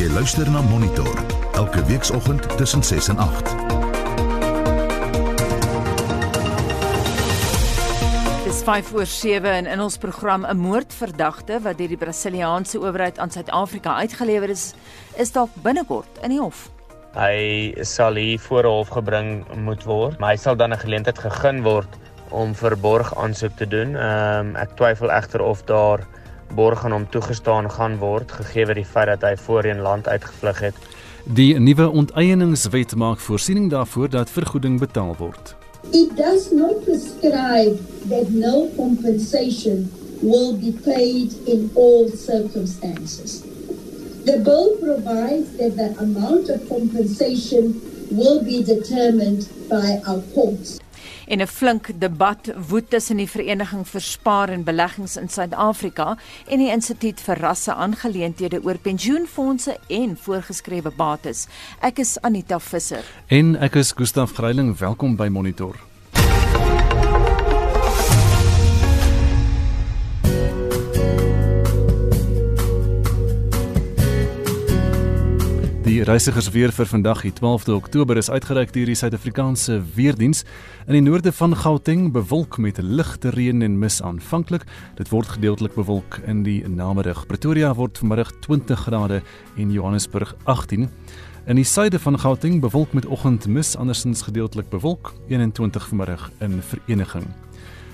Jy luister na Monitor elke weekoggend tussen 6 en 8. Dis 5 oor 7 en in ons program 'n moordverdagte wat deur die Brasiliaanse owerheid aan Suid-Afrika uitgelewer is, is dalk binnekort in die hof. Hy sal hier voor hof gebring moet word, maar hy sal dan 'n geleentheid gegee word om verborg aansoek te doen. Ehm um, ek twyfel egter of daar borg aan hom toegestaan gaan word gegee die feit dat hy voorheen land uitgevlug het. Die nuwe onteieningswet maak voorsiening daarvoor dat vergoeding betaal word. It does not prescribe that no compensation will be paid in all circumstances. The bill provides that the amount of compensation will be determined by our courts. En 'n flink debat woed tussen die Vereniging vir Spaar en Beleggings in Suid-Afrika en die Instituut vir Rasse Aangeleenthede oor pensioenfonde en voorgeskrewe bates. Ek is Anita Visser. En ek is Gustaf Greiling, welkom by Monitor. Die reisigersweer vir vandag, die 12de Oktober, is uitgereik deur die Suid-Afrikaanse Weerdiens. In die noorde van Gauteng bewolk met ligte reën en mis aanvanklik. Dit word gedeeltelik bewolk in die namiddag. Pretoria word vanmiddag 20 grade en Johannesburg 18. In die suide van Gauteng bewolk met oggendmis, andersins gedeeltelik bewolk, 21 vanmiddag in Vereniging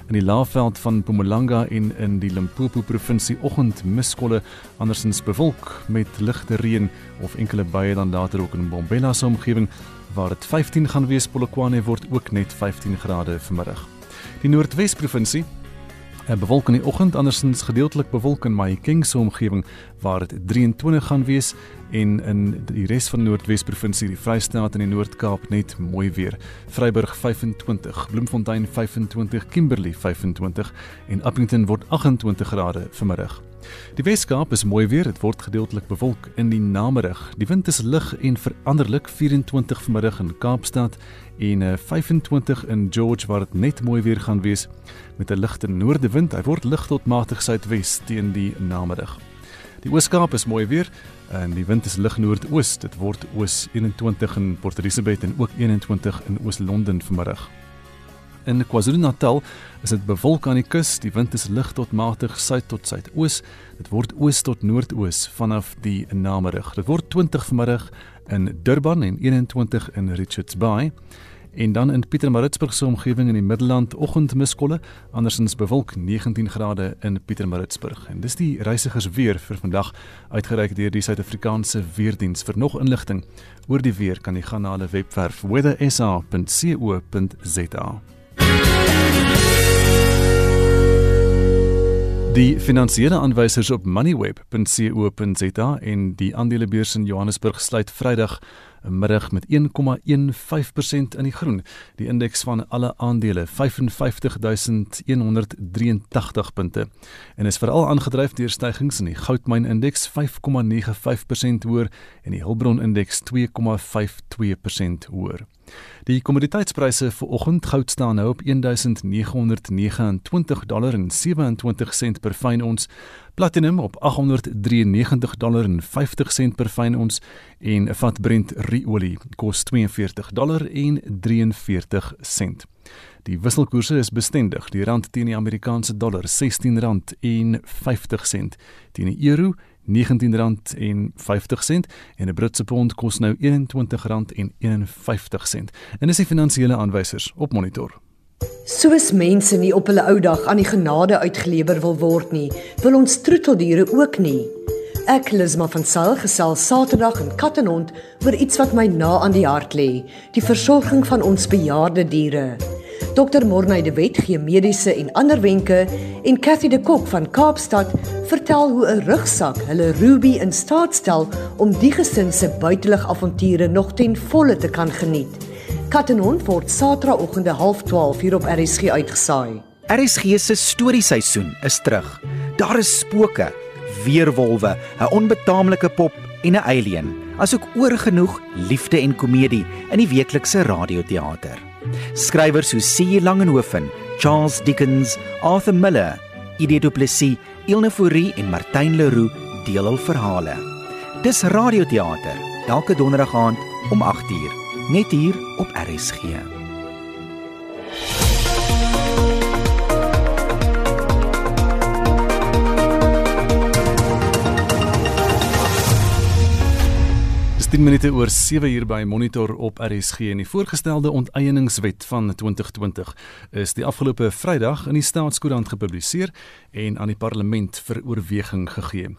in die laafveld van Mpumalanga en in die Limpopo provinsie oggend miskolle andersins bewolk met ligte reën of enkele buie dan later ook in Bombela se omgewing waar dit 15 gaan wees Polokwane word ook net 15 grade vanmiddag. Die Noordwes provinsie 'n bewolk in die oggend andersins gedeeltelik bewolk in Mahikeng se omgewing waar dit 23 gaan wees en in die res van Noordwes provinsie die Vrystaat en die Noord-Kaap net mooi weer. Vryburg 25, Bloemfontein 25, Kimberley 25 en Appington word 28 grade vanmiddag. Die Weskaap is mooi weer, dit word gedeeltelik bewolk in die namiddag. Die wind is lig en veranderlik 24 vanmiddag in Kaapstad en 25 eh, in George waar dit net mooi weer gaan wees met 'n ligte noordewind. Hy word lig tot matig suidwes teen die namiddag. Die Ooskaap is mooi weer en die wind is lig noordoos. Dit word oos 21 in Port Elizabeth en ook 21 in Oos-London vanmiddag. In KwaZulu-Natal is dit bewolk aan die kus. Die wind is lig tot matig suid tot suidoos. Dit word oos tot noordoos vanaf die namiddag. Dit word 20 vanmiddag in Durban en 21 in Richards Bay. En dan in Pietermaritzburg se omgewing in die Middelland oggendmiskolle, andersins bewolk 19 grade in Pietermaritzburg. En dis die reisigers weer vir vandag uitgereik deur die Suid-Afrikaanse Weerdiens. Vir nog inligting oor die weer kan jy gaan na hulle webwerf weathersa.co.za. Die finansiële aanwysers op moneyweb.co.za en die aandelebeurs in Johannesburg sluit Vrydag middag met 1,15% in die groen. Die indeks van alle aandele 55183 punte en is veral aangedryf deur stygings in die goudmyn indeks 5,95% hoër en die Hulbron indeks 2,52% hoër. Die kommoditeitspryse vir oggend goud staan nou op 1929 dollar en 27 sent per fyn ons, platinum op 893 dollar en 50 sent per fyn ons en 'n vat Brent ruolie kos 42 dollar en 43 sent. Die wisselkoerse is bestendig. Die rand teen die Amerikaanse dollar R16.50 teen die euro R19.50 en 'n Britse pond kos nou R21.51. En dis die finansiële aanwysers op monitor. Soos mense nie op hulle ou dag aan die genade uitgelewer wil word nie, wil ons troeteldiere ook nie. Ek Lisma van Sail gesels Saterdag in Kat en Hond oor iets wat my na aan die hart lê, die versorging van ons bejaarde diere. Dr Morney de Wet gee mediese en ander wenke en Cathy de Kok van Kaapstad vertel hoe 'n rugsak hulle Ruby in staat stel om die gesin se buitelug avonture nog ten volle te kan geniet. Kat en hond word Saterdagoggende 12:30 hier op RSG uitgesaai. RSG se storieseisoen is terug. Daar is spooke, weerwolwe, 'n onbetaamlike pop en 'n alien, asook oorgenoeg liefde en komedie in die weeklikse radioteater. Skrywers soos C. Langenhoven, Charles Dickens, Arthur Miller, Idie Du Plessis, Ilne Fourie en Martin Leroux deel hul verhale. Dis radioteater, elke donderdag aand om 8uur, net hier op RSG. Dis 10 minute oor 7 uur by Monitor op RSG en die voorgestelde onteieningswet van 2020 is die afgelope Vrydag in die Staatskoerant gepubliseer en aan die parlement vir oorweging gegee.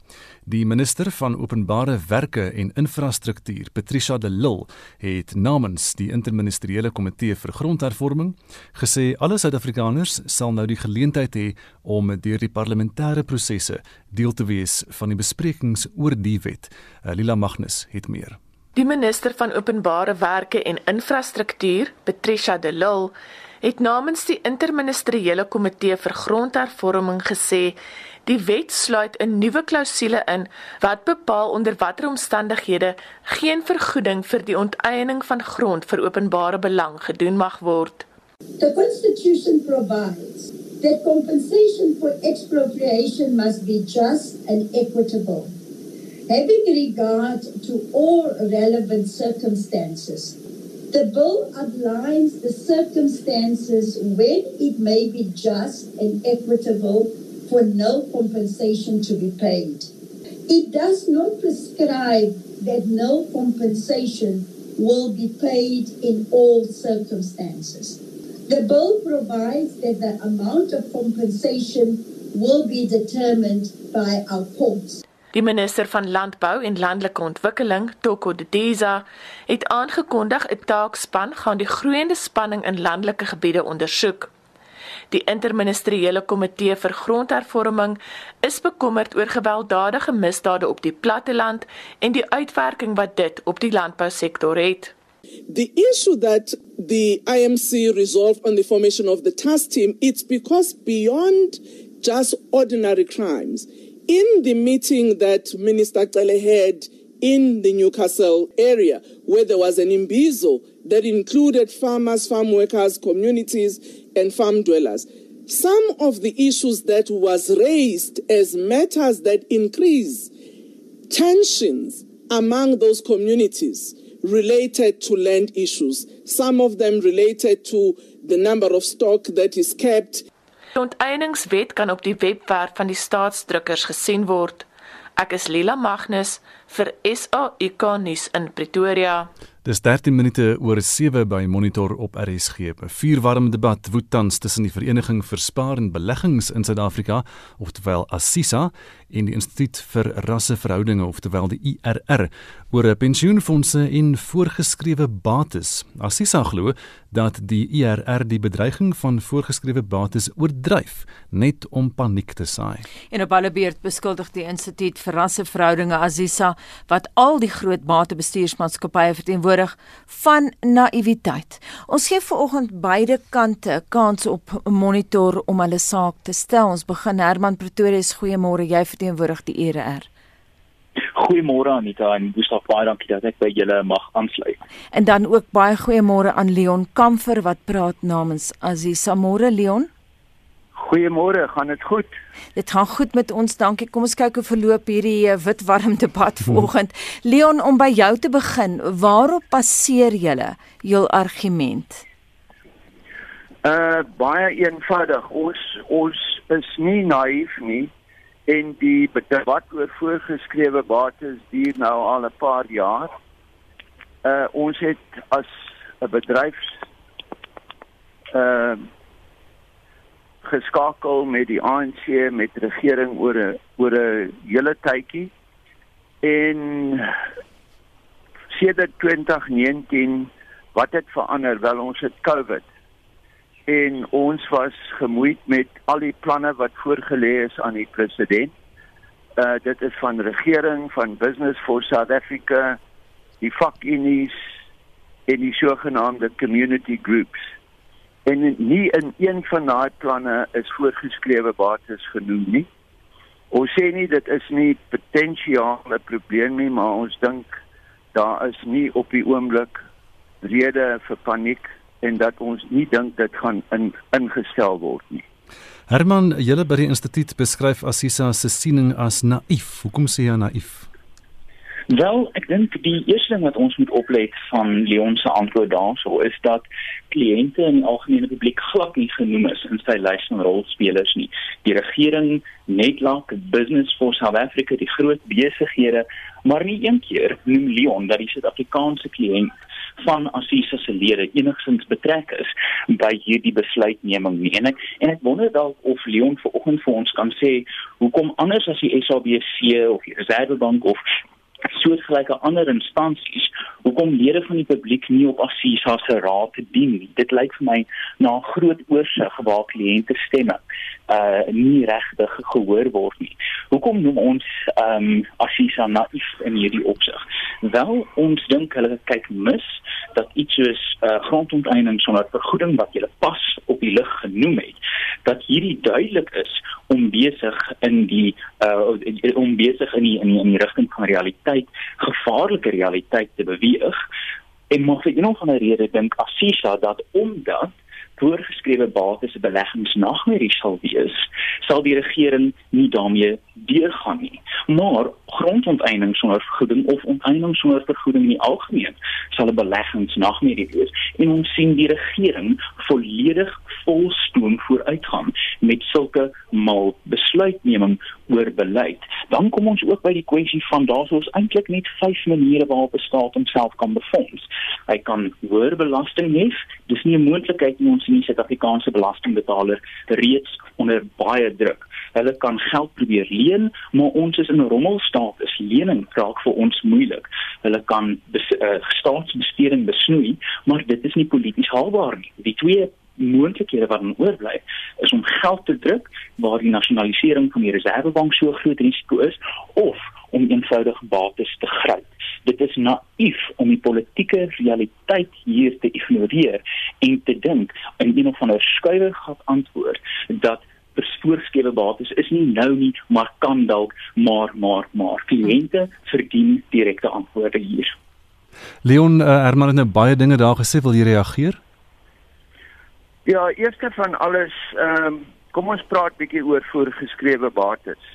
Die minister van Openbare Werke en Infrastruktuur, Patricia de Lille, het namens die interministeriële komitee vir grondhervorming gesê alle Suid-Afrikaners sal nou die geleentheid hê om deur die parlementêre prosesse deel te wees van die besprekings oor die wet. Lila Magnus het meer. Die minister van Openbare Werke en Infrastruktuur, Patricia de Lille, het namens die interministeriële komitee vir grondhervorming gesê die wet sluit 'n nuwe klousule in wat bepaal onder watter omstandighede geen vergoeding vir die onteiening van grond vir openbare belang gedoen mag word. The Constitution provides that compensation for expropriation must be just and equitable. Having regard to all relevant circumstances, the bill outlines the circumstances when it may be just and equitable for no compensation to be paid. It does not prescribe that no compensation will be paid in all circumstances. The bill provides that the amount of compensation will be determined by our courts. Die minister van Landbou en Landelike Ontwikkeling, Toko Didiza, het aangekondig 'n taakspan gaan die groeiende spanning in landelike gebiede ondersoek. Die interministeriële komitee vir grondhervorming is bekommerd oor gewelddadige misdade op die platteland en die uitwerking wat dit op die landbousektor het. The issue that the IMC resolved on the formation of the task team, it's because beyond just ordinary crimes. In the meeting that Minister Kele had in the Newcastle area, where there was an imbizo that included farmers, farm workers, communities, and farm dwellers. Some of the issues that was raised as matters that increase tensions among those communities related to land issues. Some of them related to the number of stock that is kept. Die onteieningswet kan op die webwerf van die staatsdrukkers gesien word. Ek is Lila Magnus vir SAIK nuus in Pretoria. Dis 13 minute oor 7 by Monitor op RSG. 'n Vuurwarm debat woed tans tussen die Vereniging vir Spaar en Beleggings in Suid-Afrika, oftewel ASISA, en die Instituut vir Rasseverhoudinge, oftewel die IRR, oor 'n pensioenfonde en voorgeskrewe bates. ASISA glo dat die IRR die bedreiging van voorgeskrewe bates oordryf net om paniek te saai. En op hulle beurt beskuldig die Instituut vir Rasseverhoudinge ASISA wat al die groot batebestuursmaatskappye verteenwoordig teenwoordig van naïwiteit. Ons gee vanoggend beide kante kans op 'n monitor om hulle saak te stel. Ons begin Herman Pretoria, goeiemôre. Jy verteenwoordig die ERR. Goeiemôre Anita en Gustaf, baie dankie dat ek by julle mag aansluit. En dan ook baie goeiemôre aan Leon Kamfer wat praat namens Aziz Samore Leon. Goeiemôre, gaan dit goed? Dit gaan goed met ons, dankie. Kom ons kyk hoe verloop hierdie eh, wit warm debat vanoggend. Leon, om by jou te begin, waarop baseer julle jul argument? Uh baie eenvoudig. Ons ons is nie naïef nie en die debat oor voorgeskrewe bates duur nou al 'n paar jaar. Uh ons het as 'n bedryfs uh geskakel met die ANC met regering oor 'n oor 'n hele tydjie. En sedert 2019 wat het verander? Wel ons het covid en ons was gemoeid met al die planne wat voorgelê is aan die president uh dit is van regering van business for South Africa die fakunis en die sogenaamde community groups en nie in een van daai planne is voorgeskrewe bates genoem nie. Ons sê nie dit is nie potensiële probleem nie, maar ons dink daar is nie op die oomblik rede vir paniek en dat ons nie dink dit gaan in, ingestel word nie. Herman, julle by die instituut beskryf Assisa se siening as naïef. Hoekom sê jy naïef? Wel, ek dink die eerste ding wat ons moet oplet van Leon se antwoord daarso is dat kliënte in die algemene publiek glad nie genoem is in sy lys van rolspelers nie. Die regering, Netlock, Business for South Africa, die groot besighede, maar nie een keer noem Leon dat die Suid-Afrikaanse kliënt van Assisa se lede enigstens betrek is by hierdie besluitneming nie. En ek en ek wonder dalk of Leon vanoggend vir ons kan sê hoekom anders as die SABC of die Reservebank of soortgelyke ander instansies hoekom lede van die publiek nie op Assisa se raad te dien nie. Dit lyk vir my na groot oorsig waar kliënte stemme uh nie regtig gehoor word nie. Hoekom noem ons ehm um, Assisa naïef in hierdie opsig? Wel, ons dink hulle kyk mis dat iets soos uh grondonteiening sonder vergoeding wat jy pas op die lig genoem het, dat hierdie duidelik is om besig in die uh om besig in die in die, in die rigting van realiteit, gevaarlike realiteit te beweeg. En maar vir een of ander rede dink Assisa dat omdat voorgeskrewe bates se beleggingsnagmerrie sal wees, sal die regering nie daarmee deurgaan nie. Maar grondonteiening sonder vergoeding of onteiening sonder vergoeding in die algemeen sal 'n beleggingsnagmerrie wees en ons sien die regering volledig volstoom vooruitgaan met sulke mal besluitneming oor beleid. Dan kom ons ook by die kwessie van daar's eintlik net vyf maniere waarop 'n staat homself kan befonds. Hy kan hoër belasting hê, dis nie 'n moontlikheid nie ons sien die Suid-Afrikaanse belastingbetaler reeds onder baie druk. Hulle kan geld probeer leen, maar ons is in 'n rommelstaat. Is lening raak vir ons moeilik. Hulle kan bes, uh, staatsbesteding besnoei, maar dit is nie polities haalbaar nie. Die twee moontlikhede wat oorbly is om geld te druk waar die nasionalisering van die reservebank so groot risiko is of om eenvoudig bates te gryp. Dit is naïef om die politieke realiteit hier te ignoreer en te dink in een of ander skuiwergat antwoord dat voorskrewe bates is nie nou nie maar kan dalk maar maar maar kliënte verdien direkte antwoorde hier. Leon uh, Herman het nou baie dinge daar gesê wil jy reageer? Ja, eerste van alles, ehm um, kom ons praat bietjie oor voorgeskrewe bates.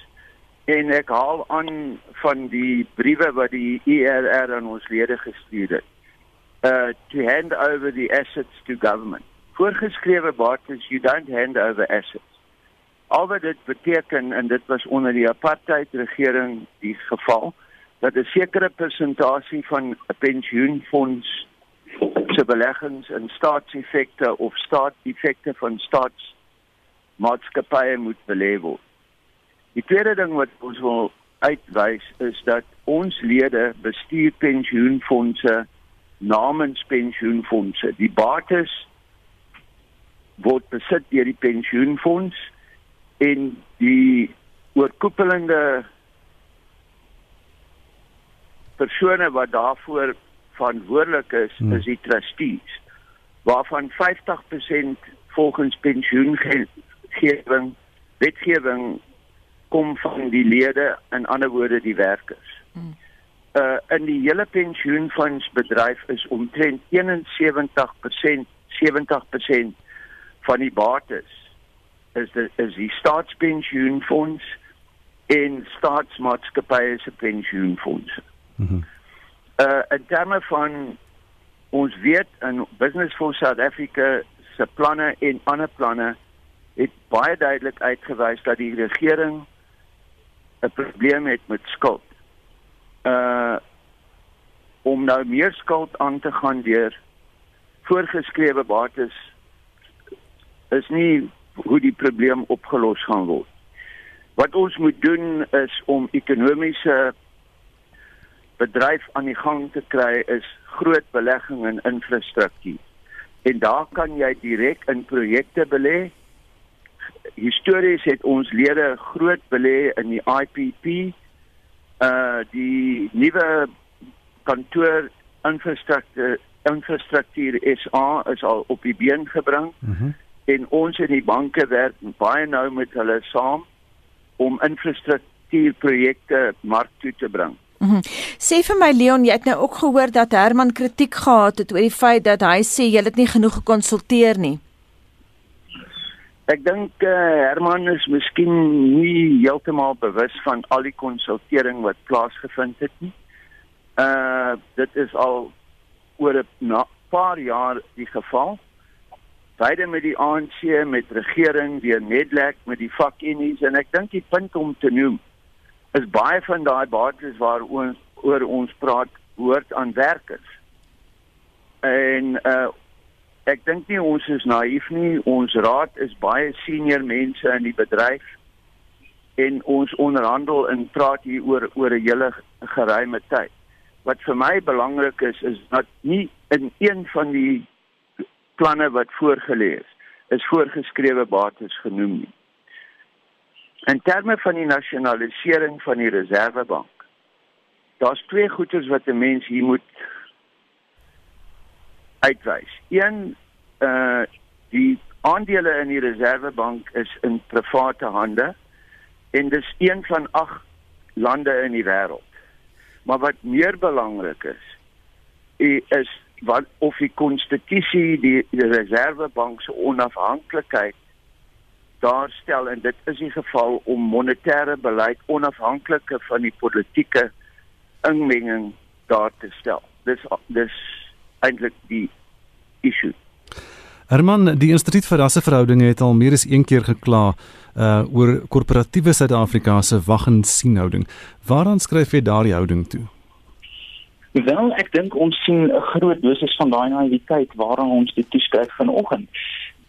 En ek haal aan van die briewe wat die ERR aan ons lede gestuur het. Uh to hand over the assets to government. Voorgeskrewe bates, you don't hand over assets. Al wat dit beteken en dit was onder die apartheid regering die geval dat 'n sekere persentasie van 'n pensioenfonds se beleggings in staatseffekte of staatseffekte van staatsmaatskappye moet belê word. Die tweede ding wat ons wil uitwys is dat ons lede bestuur pensioenfondse namens pensioenfondse. Die bates word besit deur die pensioenfonds en die oorkoepelende persone wat daarvoor verantwoordelik is hmm. is die trustees waarvan 50% volgens pensioengewing wetgewing kom van die lede en ander woorde die werkers. Hmm. Uh in die hele pensioenfondsbedryf is omtrent 71% 70% van die bates is die is die staatspensioenfonds en staatsmaatskappye se pensioenfondse. Mhm. Mm uh in terme van ons weet in Business for South Africa se planne en ander planne het baie duidelik uitgewys dat die regering 'n probleem het met skuld. Uh om nou meer skuld aan te gaan deur voorgeskrewe bates is nie hoe die probleem opgelos gaan word. Wat ons moet doen is om ekonomiese bedryf aan die gang te kry is groot belegging in infrastruktuur. En daar kan jy direk in projekte belê. Histories het ons lede groot belê in die IPP. Uh die nuwe kantoor infrastruktuur infrastruktuur is al is al op die been gebring. Mm -hmm. En ons in die banke werk baie nou met hulle saam om infrastruktuurprojekte mark toe te bring. Mm -hmm. Sê vir my Leon, jy het nou ook gehoor dat Herman kritiek gehad het oor die feit dat hy sê jy het nie genoeg gekonsulteer nie. Ek dink uh, Herman is miskien nie heeltemal bewus van al die konsultering wat plaasgevind het nie. Uh dit is al oor 'n paar jaar die geval. Beide met die ANC, met regering, deur Nedlek, met die vakunie's en ek dink die punt om te noem is baie van daai bates waar ons oor ons praat hoort aan werkers. En uh ek dink nie ons is naïef nie. Ons raad is baie senior mense in die bedryf en ons onderhandel en praat hier oor oor 'n hele geruime tyd. Wat vir my belangrik is is dat nie in een van die planne wat voorgelê is, is voorgeskrewe bates genoem nie. In terme van die nasionalisering van die Reservebank, daar's twee goeders wat 'n mens hier moet uitwys. Een uh die aandele in die Reservebank is in private hande en dis een van ag lande in die wêreld. Maar wat meer belangrik is, is wat of die konstitusie die, die Reservebank se onafhanklikheid daarstel en dit is die geval om monetêre beleid onafhanklik van die politieke inmenging daar te stel. Dis dis eintlik die issue. Herman, die Instituut vir Rasseverhoudinge het al meer as een keer gekla uh oor korporatiewe Suid-Afrika se wag en sien houding. Waaraan skryf jy daardie houding toe? Wel, ek dink ons sien 'n groot dosis van daai naïwiteit waaraan ons dit toeskryf vanoggend.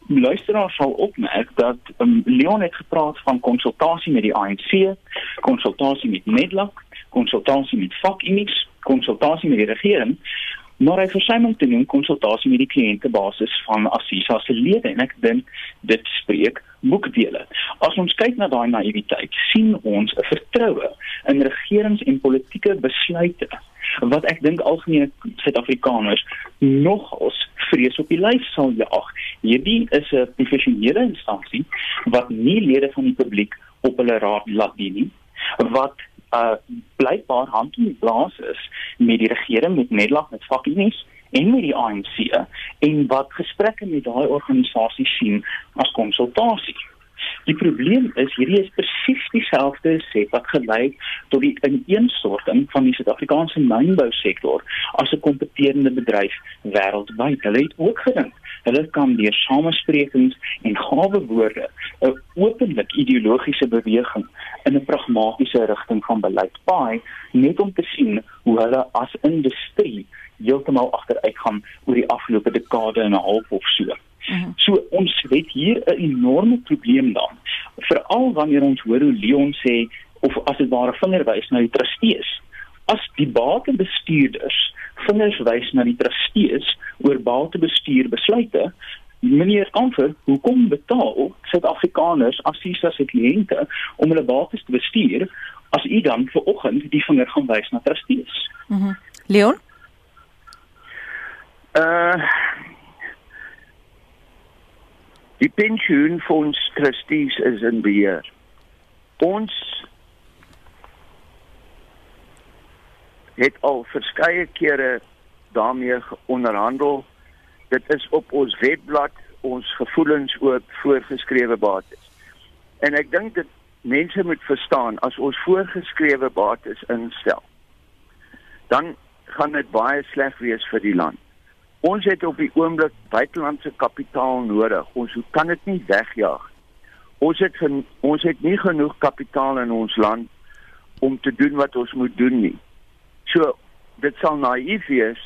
Luisteraars sal opmerk dat um, Leon het gepraat van konsultasie met die ANC, konsultasie met Medlak, konsultasie met vakunie's, konsultasie met die regering, maar hy versuim om te noem konsultasie met die kliëntebasis van Assisa se lede en ek dink dit spreek boekdele. As ons kyk na daai naïwiteit, sien ons 'n vertroue in regerings en politieke besluite wat ek dink algemeen Suid-Afrikaners nogals vrees op die lyf sal jaag. Hierdie is 'n professionele instansie wat nie lede van die publiek op hulle raad laat dien nie wat uh blykbaar hand in blaas is met die regering met Nedlag met vakunie's en met die ANC en wat gesprekke met daai organisasie sien as konsultasie. Die probleem is hierdie is presies dieselfde set wat gelei tot die ineenstorting van die Suid-Afrikaanse mynbousektor as 'n kompeterende bedryf wêreldwyd. Hulle het ook gedink hulle kan deur samesprekings en gawe woorde 'n openlik ideologiese beweging in 'n pragmatiese rigting van beleid paai net om te sien hoe hulle as industrie heeltemal agteruit gaan oor die afgelope dekade en 'n half of so. Mhm. So ons het hier 'n enorme probleem dan. Veral wanneer ons hoor hoe Leon sê of as dit ware vingerwys na die trustees. As die batebestuurders vingers wys na die trustees oor batebestuur besluite, meneer Kamfer, hoekom betaal Suid-Afrikaners as SISA se kliënte om hulle bates te bestuur as u dan vir oggend die vinger gaan wys na trustees? Mhm. Mm Leon? Uh Die pensioenfonds trustees is in beheer. Ons het al verskeie kere daarmee onderhandel. Dit is op ons webblad ons gevoelens oor voorgeskrewe bates. En ek dink dit mense moet verstaan as ons voorgeskrewe bates instel, dan gaan dit baie sleg wees vir die land. Ons het op die oomblik buitelandse kapitaal nodig. Ons kan dit nie wegjaag. Ons het gen, ons het nie genoeg kapitaal in ons land om te doen wat ons moet doen nie. So dit sal naïef wees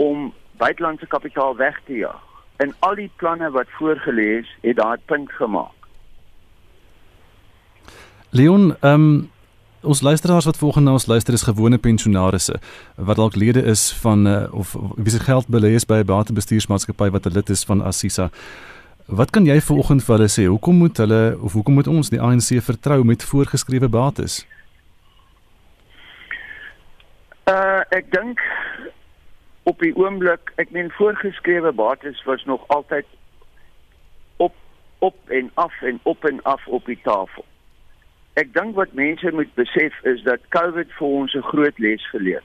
om buitelandse kapitaal weg te jaag. En al die planne wat voorgelê is, het daai punt gemaak. Leon, ehm um Ons luisteraars wat volgende na ons luister is gewone pensionaarsse wat dalk lede is van uh, of wie se geld belê is by 'n batebestuursmaatskappy wat 'n lid is van Assisa. Wat kan jy vanoggend vir hulle sê? Hoekom moet hulle of hoekom moet ons die ANC vertrou met voorgeskrewe bates? Uh ek dink op die oomblik, ek meen voorgeskrewe bates was nog altyd op op en af en op en af op die tafel ek dink wat mense moet besef is dat COVID vir ons 'n groot les geleer.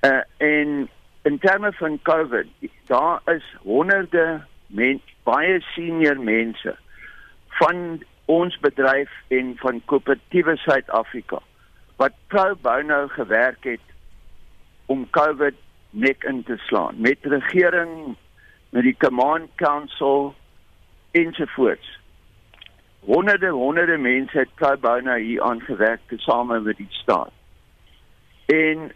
Uh en in terme van COVID, daar is honderde mens, baie senior mense van ons bedryf en van koöperatiewe Suid-Afrika wat pro bono gewerk het om COVID nek in te slaan met regering met die command council ensovoorts honderde honderde mense het pro bono hier aangewerk tesame met die staat en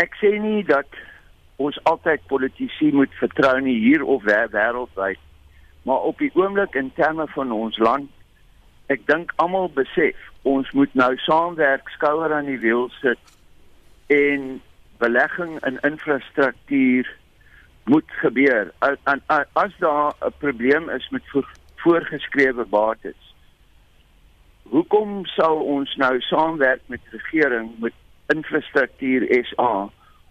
ek sê nie dat ons altyd politici moet vertrou nie hier of wêreldwyd maar op die oomblik in terme van ons land ek dink almal besef ons moet nou saamwerk skouer aan die wiel sit en belegging in infrastruktuur moet gebeur. As, as daar 'n probleem is met voorgeskrewe bates. Hoekom sou ons nou saamwerk met regering met infrastruktuur SA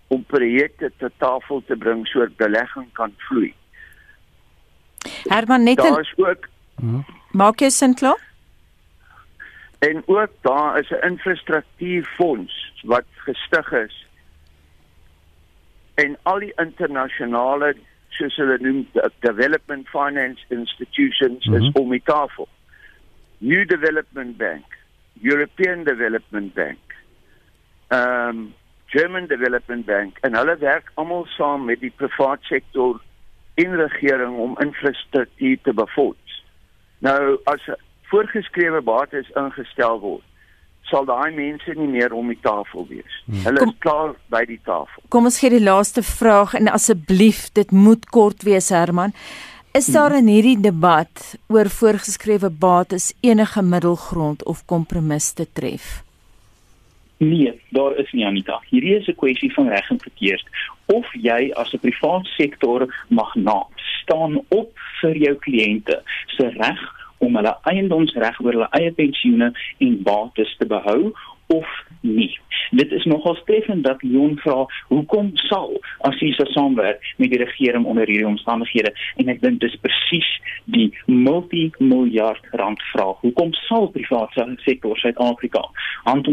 om projekte te tafel te bring sodat belegging kan vloei? Herman net daar is ook Maak jy sin klaar? En ook daar is 'n infrastruktuurfonds wat gestig is en al die internasionale soos hulle noem development finance institutions mm -hmm. is om die tafel. New Development Bank, European Development Bank, um German Development Bank en hulle werk almal saam met die private sektor in regering om infrastruktuur te befonds. Nou as voorgeskrewe bates ingestel word, sal daai mense nie meer om die tafel wees. Hmm. Hulle kom, is klaar by die tafel. Kom ons gee die laaste vraag en asseblief dit moet kort wees Herman. Is daar hmm. in hierdie debat oor voorgeskrewe bates enige middelgrond of kompromis te tref? Nee, daar is nie Anita. Hierdie is 'n kwessie van reg en verkeerd. Of jy as 'n privaat sektor magnaat staan op vir jou kliënte se reg om hulle eiendomsreg oor hulle eie pensioene en bates te behou of nie. Dit is nogal treffend dat Leon vra hoekom sal Assisa saamwerk met die regering onder hierdie omstandighede en ek dink dis presies die multimiljard rand vraag. Hoekom sal private sektor Suid-Afrika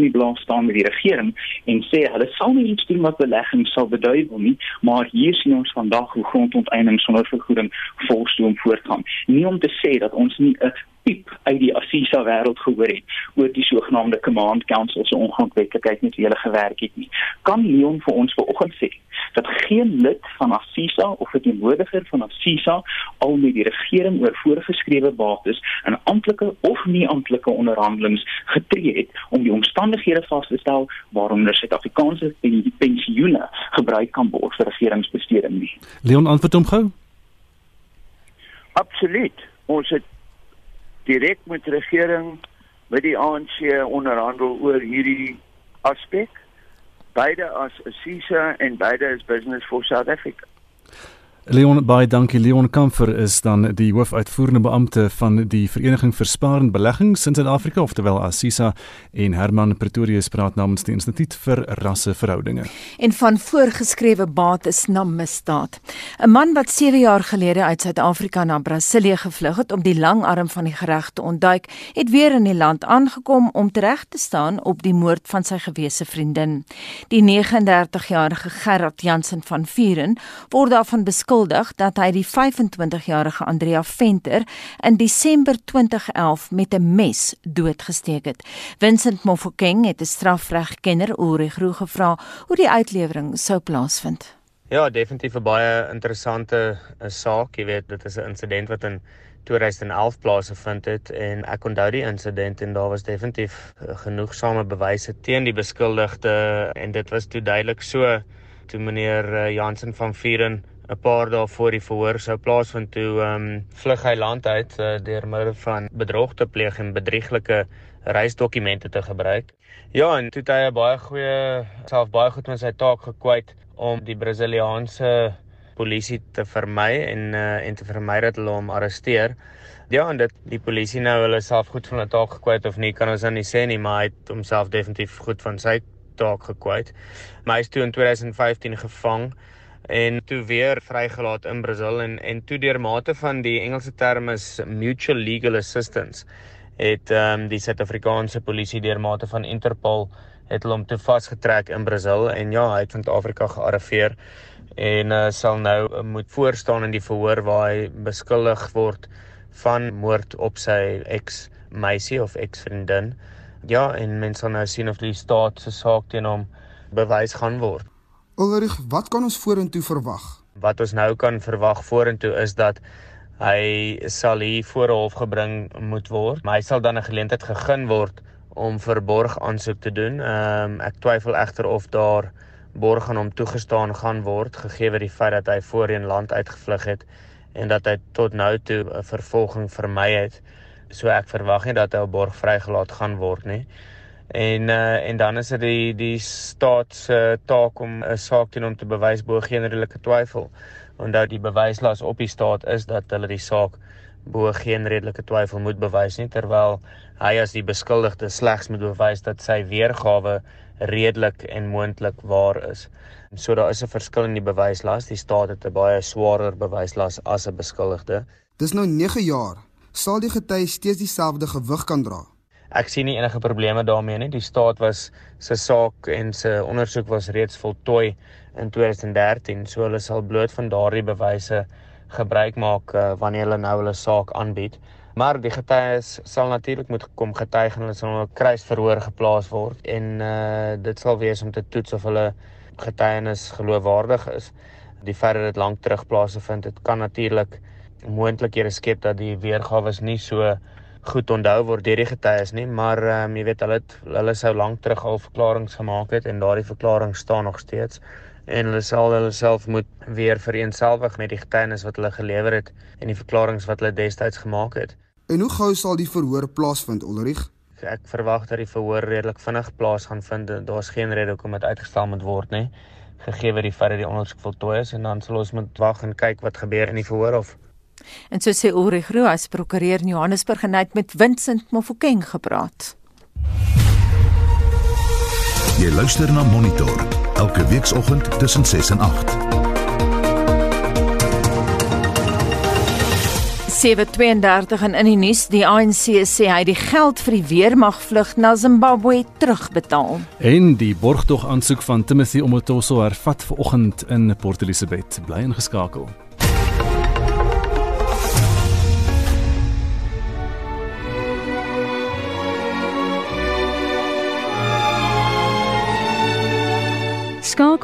die blaas staan met die regering en sê hulle sal nie iets doen wat belegging sal beduiwel nie, maar hier sien ons vandag hoe grondonteiening sonder vergoeding volstoom voortgaan. Nie om te sê dat ons nie 'n piep uit die Assisa wêreld gehoor het oor die sogenaamde command council se ongrondwetlikheid met wie hulle gewerk het nie. Kan Leon vir ons vanoggend sê dat geen lid van Assisa of 'n teenwoordiger van Assisa al met die regering oor voorgeskrewe bates in amptelike of nie amptelike onderhandelinge getree het om die omstandighede vas te stel waaronder Suid-Afrikaanse pensioene gebruik kan word vir regeringsbesteding nie. Leon antwoord hom gou. Absoluut. Ons het direk met regering met die ANC onderhandel oor hierdie aspek. Beide as Assisa en beide as Business for South Africa. Leon baie dankie Leon Kamfer is dan die hoofuitvoerende beampte van die Vereniging vir Sparende Beleggings in Suid-Afrika oftewel Assisa en Herman Pretorius praat namens die Instituut vir Rasseverhoudinge. En van voorgeskrewe bates na misdaad. 'n Man wat 7 jaar gelede uit Suid-Afrika na Brasilië gevlug het om die lang arm van die reg te ontduik, het weer in die land aangekom om tereg te staan op die moord van sy gewese vriendin. Die 39-jarige Gerard Jansen van Vuren word daarvan beskuldig beskuldig dat hy die 25-jarige Andrea Venter in Desember 2011 met 'n mes doodgesteek het. Vincent Mofokeng het 'n strafregkenner Ulrich Roo gevra hoe die uitlewering sou plaasvind. Ja, definitief 'n baie interessante eh, saak, jy weet, dit is 'n insident wat in 2011 plaasgevind het en ek onthou die insident en daar was definitief eh, genoegsame bewyse teen die beskuldigde en dit was toe duidelik so toe meneer eh, Jansen van Vuren 'n paar dae voor die verhoor sou plaasvind toe ehm um, vlug hy land uit uh, deur middel van bedrog te pleeg en bedrieglike reisdokumente te gebruik. Ja, en toe het hy baie goeie self baie goed met sy taak gekwyt om die Brasiliaanse polisie te vermy en uh, en te vermy dat hulle hom arresteer. Ja, en dit die polisie nou hulle self goed van hulle taak gekwyt of nie, kan ons dan nou nie sê nie, maar hy het homself definitief goed van sy taak gekwyt. Maar hy is toe in 2015 gevang en toe weer vrygelaat in Brasil en en toe deur mate van die Engelse term is mutual legal assistance het ehm um, die Suid-Afrikaanse polisie deur mate van Interpol het hom toe vasgetrek in Brasil en ja, hy het van Afrika gearriveer en uh, sal nou uh, moet voorstaan in die verhoor waar hy beskuldig word van moord op sy ex meisie of ex vriendin. Ja, en mense nou sien of die staat se saak teen hom bewys gaan word. Ulrich, wat kan ons vorentoe verwag? Wat ons nou kan verwag vorentoe is dat hy sal hier voor hof gebring moet word. Maar hy sal dan 'n geleentheid gegee word om verborg aansoek te doen. Ehm um, ek twyfel egter of daar borg aan hom toegestaan gaan word gegee word die feit dat hy voorheen land uitgevlug het en dat hy tot nou toe 'n vervolging vermy het. So ek verwag nie dat hy op borg vrygelaat gaan word nie. En uh, en dan is dit die die staat se taak om 'n saak teen hom te bewys bo geen redelike twyfel omdat die bewyslas op die staat is dat hulle die saak bo geen redelike twyfel moet bewys nie terwyl hy as die beskuldigde slegs moet bewys dat sy weergawe redelik en moontlik waar is. So daar is 'n verskil in die bewyslas. Die staat het 'n baie swaarder bewyslas as 'n beskuldigde. Dis nou 9 jaar. Sal die getuie steeds dieselfde gewig kan dra? Ek sien nie enige probleme daarmee nie. Die staat was se saak en se ondersoek was reeds voltooi in 2013, so hulle sal bloot van daardie bewyse gebruik maak uh, wanneer hulle nou hulle saak aanbied. Maar die getuies sal natuurlik moet kom getuig en hulle sal op kruisverhoor geplaas word en uh dit sal wees om te toets of hulle getuienis geloofwaardig is. Die dat dit lank terug plaasgevind het, kan natuurlik moontlikhede skep dat die weergawe nie so goed onthou word deur die getuies nie, maar ehm um, jy weet hulle het, hulle sou lank terug al verklaringe gemaak het en daardie verklaring staan nog steeds en hulle sal hulle self moet weer vereenselwig met die getuienis wat hulle gelewer het en die verklaringe wat hulle destyds gemaak het. En hoe gou sal die verhoor plaasvind, Ulrich? Ek verwag dat die verhoor redelik vinnig plaas gaan vind. Daar's geen rede hoekom dit uitgestel moet word nie, gegee word die feit dat die ondersoek voltooi is en dan sal ons moet wag en kyk wat gebeur in die verhoor of En so sê Ulrich Roux, as prokureur in Johannesburg en hy het met Vincent Mofokeng gepraat. Jy luister na Monitor elke weekoggend tussen 6 en 8. 732 en in die nuus die ANC sê hy die geld vir die weermag vlug na Zimbabwe terugbetaal. En die borgtog aansoek van Timothy Omotoso hervat vanoggend in Port Elizabeth. Bly ingeskakel.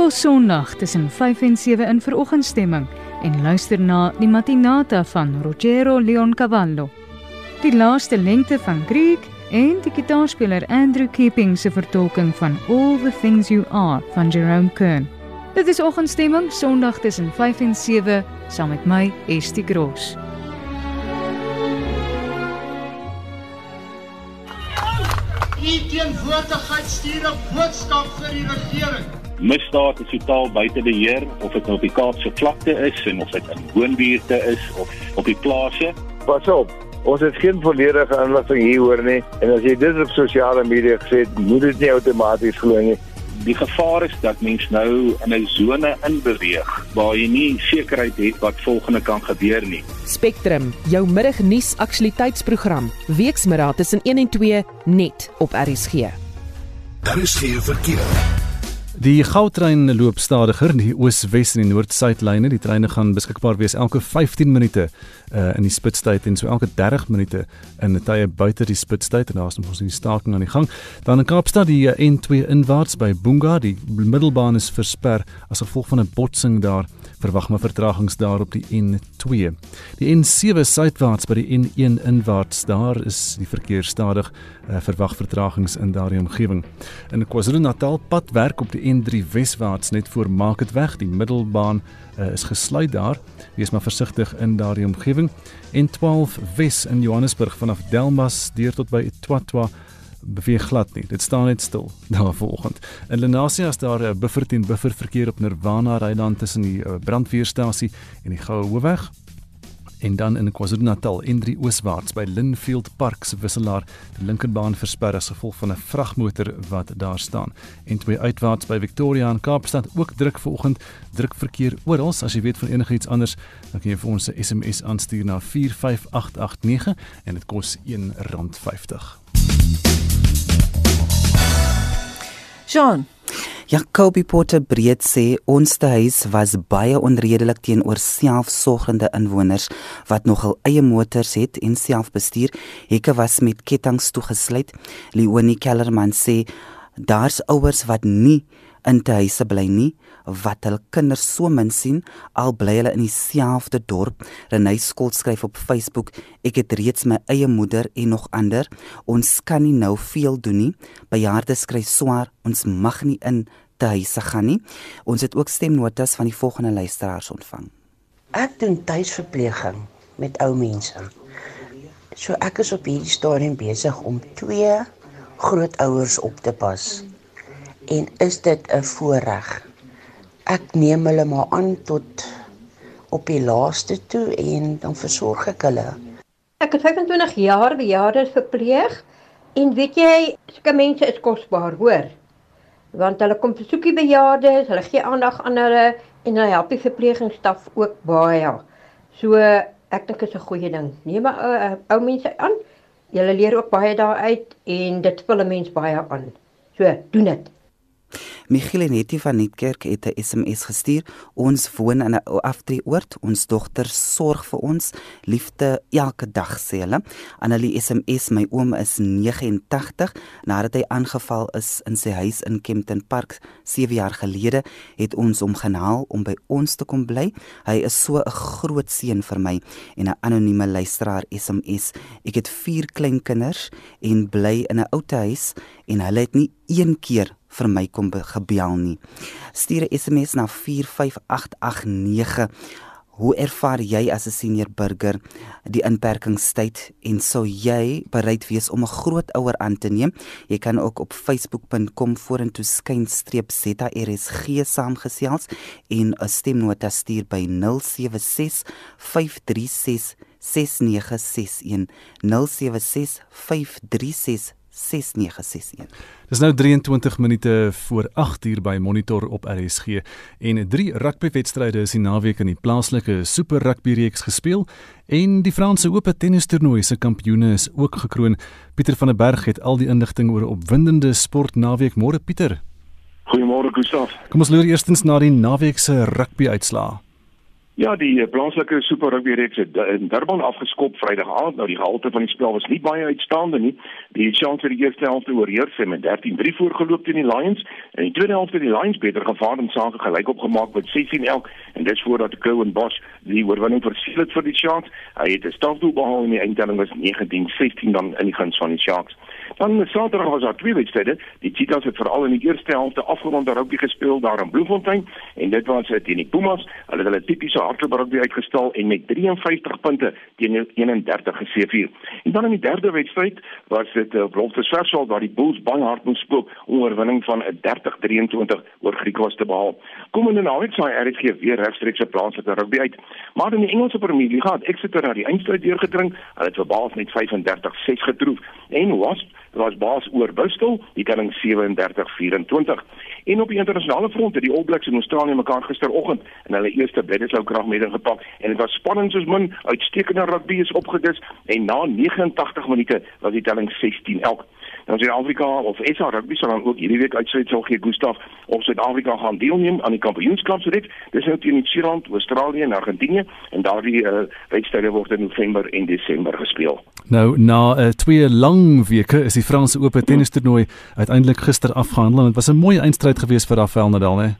Skakel Sondag tussen 5 en 7 in veroggendstemming en luister na die Matinata van Rogero Leoncavallo. Die laaste lengte van Greek en die gitaarspeler Andrew Keeping se vertolking van All the Things You Are van Jerome Kern. Dit is oggendstemming Sondag tussen 5 en 7 saam met my Estie Gross. U teenwoordigheid stuur 'n boodskap vir die regering misdaad is totaal buite beheer of dit nou op die Kaapse vlakte is en of dit in woonbuurte is of op die plase. Pas op. Ons het geen volledige inligting hieroor nie en as jy dit op sosiale media gesê het, moet dit nie outomaties glo nie. Die gevaar is dat mens nou in 'n sone inbeweeg waar jy nie sekerheid het wat volgende kan gebeur nie. Spectrum, jou middagnuus aktualiteitsprogram, weksmiddag tussen 1 en 2 net op RSG. Daar is geen verkeer. Die goudtrein loop stadiger die oos-wes en die noord-suidlyne. Die treine gaan beskikbaar wees elke 15 minute uh, in die spitstyd en so elke 30 minute in tye buite die spitstyd en daar's nog ons die staking aan die gang. Dan in Kaapstad die uh, N2 inwaarts by Boonga, die middelbaan is versper as gevolg van 'n botsing daar. Verwag maar vertragings daar op die N2. Die N7 suidwaarts by die N1 inwaarts, daar is die verkeer stadig. Uh, verwag vertragings in daardie omgewing. In KwaZulu-Natal pad werk op die N3 weswaarts net voor Marketweg, die middelbaan uh, is gesluit daar. Wees maar versigtig in daardie omgewing. N12 wes in Johannesburg vanaf Delmas deur tot by Twatwa beweeg glad nie. Dit staan net stil daar vanoggend. In Lenasia is daar 'n buffer teen buffer verkeer op Nirvana Ryland tussen die uh, brandweerstasie en die Goue Hoofweg en dan in KwaZulu-Natal N3 ooswaarts by Linfield Park se wisselaar die linkerbaan versper as gevolg van 'n vragmotor wat daar staan. N2 uitwaarts by Victoria en Kaapstad ook druk vanoggend, druk verkeer oral. As jy weet van enigiets anders, dan kan jy vir ons 'n SMS aanstuur na 45889 en dit kos R1.50. Jean Jacobi Potter breed sê ons huis was baie onredelik teenoor selfsorgende inwoners wat nogal eie motors het en self bestuur. Hekke was met kettinge toegesluit. Leonie Kellerman sê daar's ouers wat nie in te huise bly nie wat hul kinders so min sien al bly hulle in dieselfde dorp. Renay Skolt skryf op Facebook: "Ek het reeds my eie moeder en nog ander. Ons kan nie nou veel doen nie. Bejaardes kry swaar. Ons mag nie in te huise gaan nie." Ons het ook stemnotas van die volgende luisteraars ontvang. Ek doen tuisverpleging met ou mense. So ek is op hierdie stadium besig om twee grootouers op te pas. En is dit 'n voorreg? Ek neem hulle maar aan tot op die laaste toe en dan versorg ek hulle. Ek het 25 jaar bejaardes verpleeg en weet jy, sulke mense is kosbaar, hoor. Want hulle kom besoek die bejaardes, hulle gee aandag aan hulle en hulle help die verpleegingstaf ook baie. So ek dink dit is 'n goeie ding. Neem maar uh, ou mense aan. Jy leer ook baie daaruit en dit vul 'n mens baie aan. So, doen dit. Michiel Netti van Netkerk het 'n SMS gestuur. Ons woon in 'n aftreeoord. Ons dogter sorg vir ons. Liefde elke dag sê hulle. Annelie SMS, my oom is 89 nadat hy aangeval is in sy huis in Kempton Park 7 jaar gelede, het ons hom genaal om by ons te kom bly. Hy is so 'n groot seun vir my en 'n anonieme luisteraar SMS. Ek het 4 kleinkinders en bly in 'n ou huis en hulle het nie een keer vir my kom gebel nie. Stuur 'n SMS na 45889. Hoe ervaar jy as 'n senior burger die inperkingstyd en sou jy bereid wees om 'n grootouer aan te neem? Jy kan ook op facebook.com vorentoe skynstreep ZRSG saamgesels en 'n stemnota stuur by 076 536 6961 076 536 6961. Dis nou 23 minute voor 8 uur by Monitor op RSG en drie rugbywedstryde is die naweek in die plaaslike Super Rugby reeks gespeel en die Franse Ope tennistoernooi se kampioene is ook gekroon. Pieter van der Berg het al die inligting oor 'n opwindende sportnaweek. Môre Pieter. Goeiemôre Gustaf. Kom ons loer eerstens na die naweek se rugby uitslae. Ja, die eh, plaaslike Super Rugby reeks het in Durban afgeskop Vrydag aand. Nou die gehalte van die spel was nie baie uitstaande nie. Die Chiefs het die eerste helfte oorheers met 13-3 voorgeloop teen die Lions en in die tweede helfte het die Lions beter gevaar en sake gelyk opgemaak met 16-11 en dis voordat Cohen Bosch die oorwinning versiel het vir die Chiefs. Hy het 'n strafdoel behaal en die eindtelling was 19-16 dan in die guns van die Chiefs. Dan Saterdag was daar twee wedstryde. Die Cheetahs het veral in die eerste helfte afgerond rugby gespeel daar in Bloemfontein en dit was teen die Pumas. Hulle het hulle tipiese hardloop rugby uitgestal en met 53 punte teen 31 geseëvier. En dan in die derde wedstryd was dit op uh, Loftus Versal waar die Bulls baie hard moes spook om oorwinning van 'n 30-23 oor Griekwas te behaal. Komende naweek sal RSG weer regstreeks op plaaslike rugby uit. Maar in die Engelse Premier League het Exeter na die eindstryd deurgedring. Hulle het vir Bath met 35-6 getroof en Wasp was baas oor Bristol, die telling 37-24. En op die internasionale front het die All Blacks in Australië mekaar gisteroggend in hulle eerste Bledisloe kragmeting gepak en dit was spannend soos min, uitstekende rugby is opgedis en na 89 minute was die telling 16-11. Nou Suid-Afrika of SA Rugby sal dan ook hierdie week uitsluit sal gee Gustaf of Suid-Afrika gaan deelneem aan die kampioenskapsreeks. Dis nou teen Nieu-Seeland, Australië en Argentinië en daardie uh, wedstryde word in November en Desember gespeel. Nou na uh, twee lang weke is die Franse Ope tennistoernooi uiteindelik gister afgehandel en dit was 'n mooi eindstryd geweest vir Rafael Nadal, hè?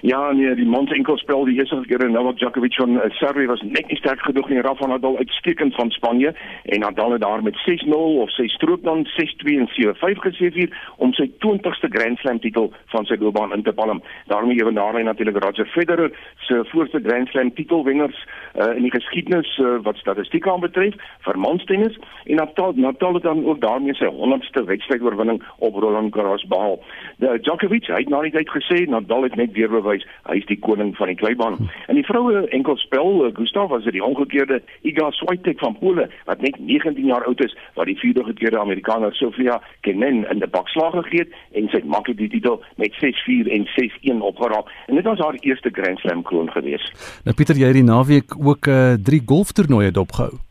Ja, nee, die Monte enkelspel die eerste keer in Novak Djokovic van uh, Serbia was net nie sterk genoeg nie. Rafa Nadal uitstekend van Spanje en Nadal het daar met 6-0 of 6 stroop dan 6-2 en 7-5 geseëvier om sy 20ste Grand Slam titel van sy loopbaan in te palm. daarmee ewe daarna natuurlik Roger Federer se voorste Grand Slam titelwenners uh, in die geskiedenis uh, wat statistieke aanbetref vir manstennis en Nadal Nadal het dan ook daarmee sy 100ste wedstrydoorwinning op Roland Garros behaal. Djokovic het na die tyd gesê Nadal het net weer hy is die koning van die kleibaan. In die vroue enkelspel, eh, Gustav was dit die omgekeerde Iga Swiatek van Pole wat net 19 jaar oud is wat die vierde gekeerde Amerikaner Sofia Kenin in die bakslag gegee het en sy maklik die titel met 6-4 en 6-1 opgeraap. En dit was haar eerste Grand Slam kroon gewees. Nou Pieter, jy het die naweek ook 'n uh, drie golftoernooie dopgehou.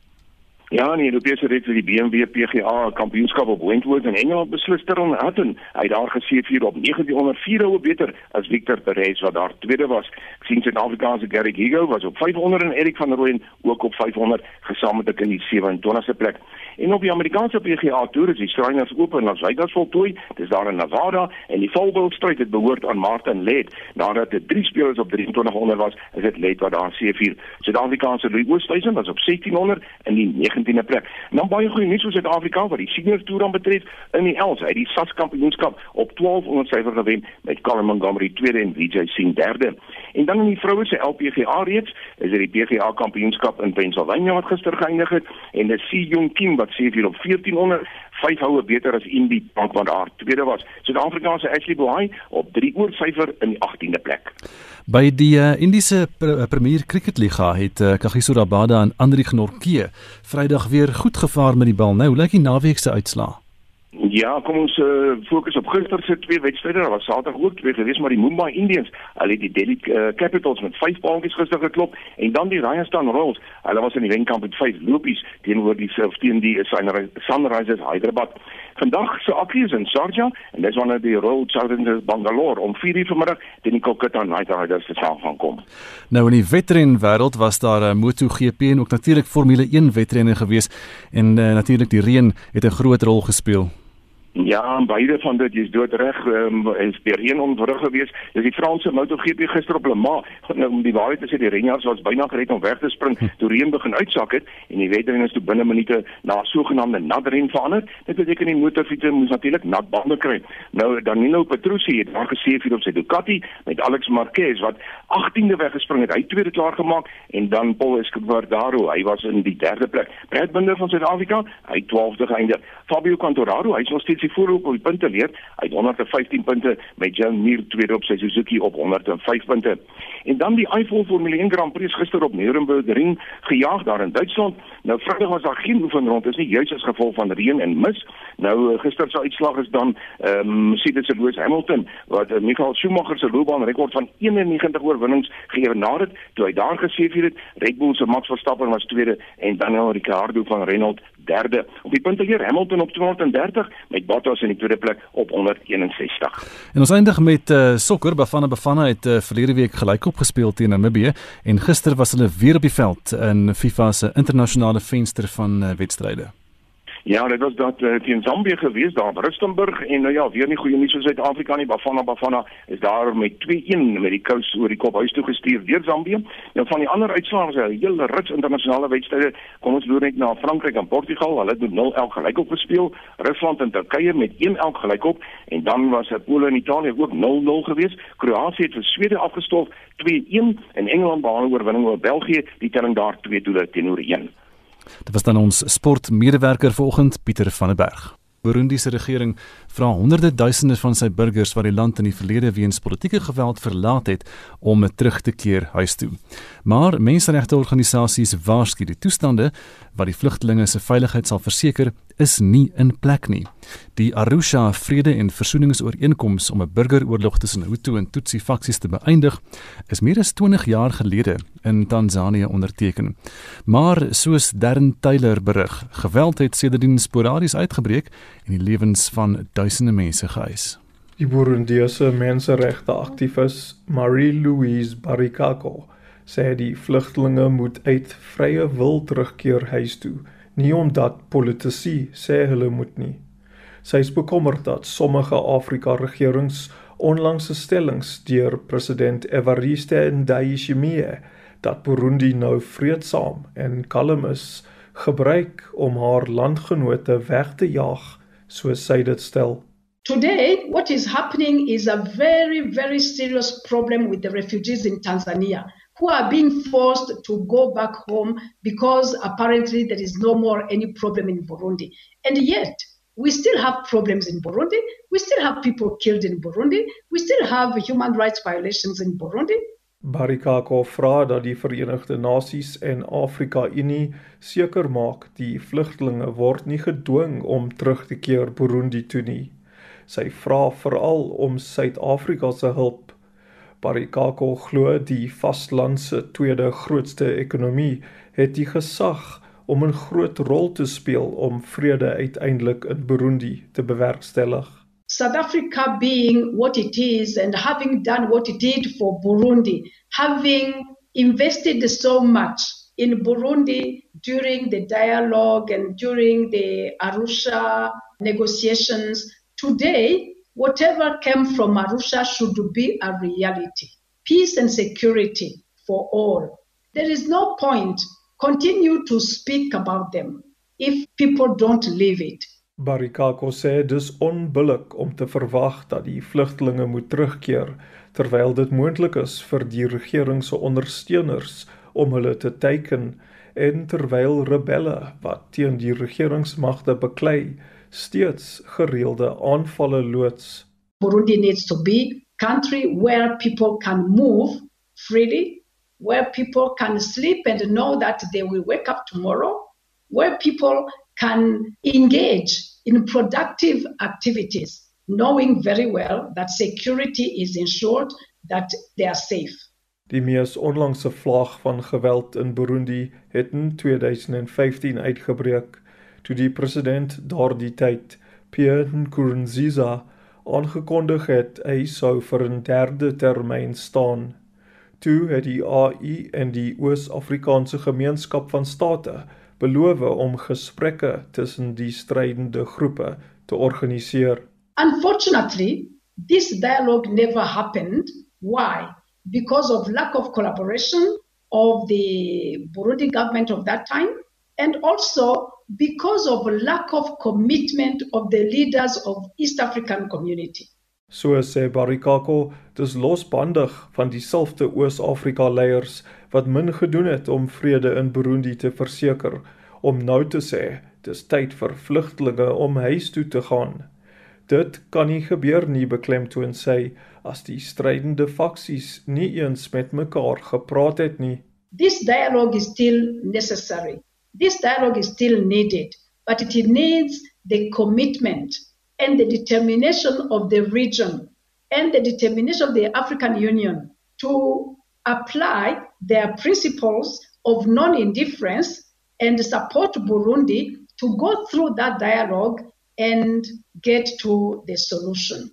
Ja, in die Europese reeks het die BMW PGA kampioenskap op Wentworth in Engeland beslis ter onhatten. Hy het daar gesien vir op 1904 houe beter as Victor Perez wat daar tweede was. Ek sien Suid-Afrikaanse Gary Gigo was op 500 en Erik van Rooyen ook op 500 gesamentlik in die 27ste plek. En op die Amerikaanse PGA Tour is die Shriners Open in Las Vegas voltooi. Dis daar in Nevada en die volbal stryd het behoort aan Martin Led. Nadat dit drie spelers op 2300 was, is dit Led wat daar C4. Suid-Afrikaanse Louis Oosthuizen was op 1600 in die 19de plek. En dan baie goeie nuus vir Suid-Afrika wat die senior toer aan betref in die Els. Hy het die SAS kampioenskap op 1200 syfer gewen met Colin Montgomery tweede en Vijay Singh derde. En dan in die vroue se LPGA reeks is dit die PGA kampioenskap in Pennsylvania wat gister geëindig het en dis Si Jong Kim wat sê vir op 1400 vyf houe beter as Indy Bank wat daar tweede was. Suid-Afrika se Ashley Bohai op 3 oor syfer in die 18de plek. By die uh, Indiese pr Premier Cricket Liga het uh, Kagiso Rabada en Andri Gnorke Vrydag weer goed gevaar met die bal. Nou, hoe lyk die naweek se uitslaa? Ja, kom ons uh, fokus op gister se twee wedstryde. Daar was Saterdag ook twee gewees, maar die Mumbai Indians, hulle het die Delhi uh, Capitals met 5 paaltjies gister geklop en dan die Rajasthan Royals. Hulle was in die wenkamp met 5 lopies teenoor die teen die Sunrisers Hyderabad. Vandag se akkie is in Sharjah en dis wanneer die Royal Challengers Bangalore om 4:00 vanmiddag teen die Kolkata Knight Riders se saam gaan kom. Nou in die wedren wêreld was daar 'n uh, MotoGP en ook natuurlik Formule 1 wedrenne gewees en uh, natuurlik die reën het 'n groot rol gespeel. Ja, beide van dit is doodreg um, en speer een onwrig gewees. Dis die Franse MotoGP gister op Le Mans. Nou om die waarheid te sê, die renjaars was byna gereed om weg te spring toe reën begin uitsak het en die wedren is toe binne minute na sogenaamde nat ren verander. Dit beteken die motorfietser moes natuurlik nat bande kry. Nou Danilo Petrucci het daar gesê vir op sy Ducati met Alex Marquez wat 18de weggespring het. Hy tweede klaar gemaak en dan Paul Escobar, hy was in die derde plek. Brad Binder van Suid-Afrika, hy 12de geëindig. Fabio Quartararo, hy's nog steeds die voorloop op die punte leer. Hy het 115 punte met John Mir tweede op sy Suzuki op 105 punte. En dan die Eiffel Formule 1 Grand Prix gister op Nürburgring gejaag daar in Duitsland. Nou Vrydag was daar geen oefen rond, dis nie juis as gevolg van reën en mis. Nou eh, gister se uitslag is dan ehm um, Mercedes Lewis Hamilton wat uh, Michael Schumacher se loopbaanrekord van 91 oorwinnings geëwenaar het toe hy daar gesê het Red Bull se Max Verstappen was tweede en Daniel Ricciardo van Renault derde. Op die punte hier Hamilton op 230 met Bottas in die tweede plek op 161. En ons eindig met uh, sokker. Bafana Bafana het uh, verlede week gelykop gespeel teen Namibië en gister was hulle weer op die veld in FIFA se internasionale venster van uh, wedstryde. Ja, dit was dat uh, teen Zambië gewees daar in Rustenburg en nou ja, weer nie goeie nuus vir Suid-Afrika nie. Bafana Bafana is daar met 2-1 met die kous oor die kop huis toe gestuur deur Zambië. Nou van die ander uitslae is 'n hele rits internasionale wedstryde. Kom ons loer net na Frankryk en Portugal. Hulle het met 0-1 gelykop gespeel. Rusland en Turkye met 1-1 gelykop en dan was dit Polen en Italië ook 0-0 gewees. Kroasie het vir Swede afgestof 2-1 en Engeland behaal oorwinning oor België. Die telling daar 2 doele teenoor 1. Dit was dan ons sportmedewerker vanoggend Pieter van der Berg. Burundi se regering vra honderde duisende van sy burgers wat die land in die verlede weens politieke geweld verlaat het om terug te keer huis toe. Maar menseregteorganisasies waarsku die toestande wat die vlugtelinge se veiligheid sal verseker is nie in plek nie. Die Arusha Vrede en Versoeningsooreenkoms om 'n burgeroorlog tussen Hutu en Tutsi faksies te beëindig, is meer as 20 jaar gelede in Tansanië onderteken. Maar soos Darren Taylor berig, geweld het sedertdien sporadies uitgebreek en die lewens van duisende mense geëis. Die Burundiese menseregte aktivis Marie-Louise Barikako sê die vlugtelinge moet uit vrye wil terugkeer huis toe nie omdat politici sê hulle moet nie. Sy is bekommerd dat sommige Afrika regerings onlangse stellings deur president Evariste Ndayishimiye dat Burundi nou vreedsaam en kalm is, gebruik om haar landgenote weg te jaag, soos sy dit stel. Today, what is happening is a very, very serious problem with the refugees in Tanzania. Who are being forced to go back home because apparently there is no more any problem in Burundi. And yet, we still have problems in Burundi. We still have people killed in Burundi. We still have human rights violations in Burundi. Barikako vra dat die Verenigde Nasies en Afrika Unie seker maak die vlugtelinge word nie gedwing om terug te keer Burundi toe nie. Sy vra veral om Suid-Afrika se hulp Parikako glo die vaslandse tweede grootste ekonomie het die gesag om 'n groot rol te speel om vrede uiteindelik in Burundi te bewerkstellig. South Africa being what it is and having done what it did for Burundi, having invested so much in Burundi during the dialogue and during the Arusha negotiations, today, whatever came from Arusha should be a reality. Peace and security for all. There is no point continue to speak about them if people don't live it. Barikako sê dis onbillik om te verwag dat die vlugtelinge moet terugkeer terwyl dit moontlik is vir die regering se ondersteuners om hulle te teiken en terwyl rebelle wat teen die regeringsmagte beklei steeds gereelde aanvalle loods. Burundi needs to be country where people can move freely, where people can sleep and know that they will wake up tomorrow, where people can engage in productive activities, knowing very well that security is ensured, that they are safe. Die mees onlangse vlaag van geweld in Burundi het in 2015 uitgebreek toe die president daardie tyd, Pierre Nkurunziza, aangekondig het hy sou vir 'n derde termyn staan. Toe het die AU en die Oos-Afrikaanse Gemeenskap van State beloof om gesprekke tussen die strydende groepe te organiseer. Unfortunately, this dialogue never happened. Why? Because of lack of collaboration of the Burundi government of that time and also because of lack of commitment of the leaders of East African community. So sê Barikako, dis losbandig van dieselfde Oos-Afrika leiers wat min gedoen het om vrede in Burundi te verseker om nou te sê dis tyd vir vlugtelinge om huis toe te gaan. Dit kan nie gebeur nie beklemtoon sy as die strydende faksies nie eens met mekaar gepraat het nie. This dialogue is still necessary. This dialogue is still needed, but it needs the commitment and the determination of the region and the determination of the African Union to apply their principles of non-indifference and support Burundi to go through that dialogue and get to the solution.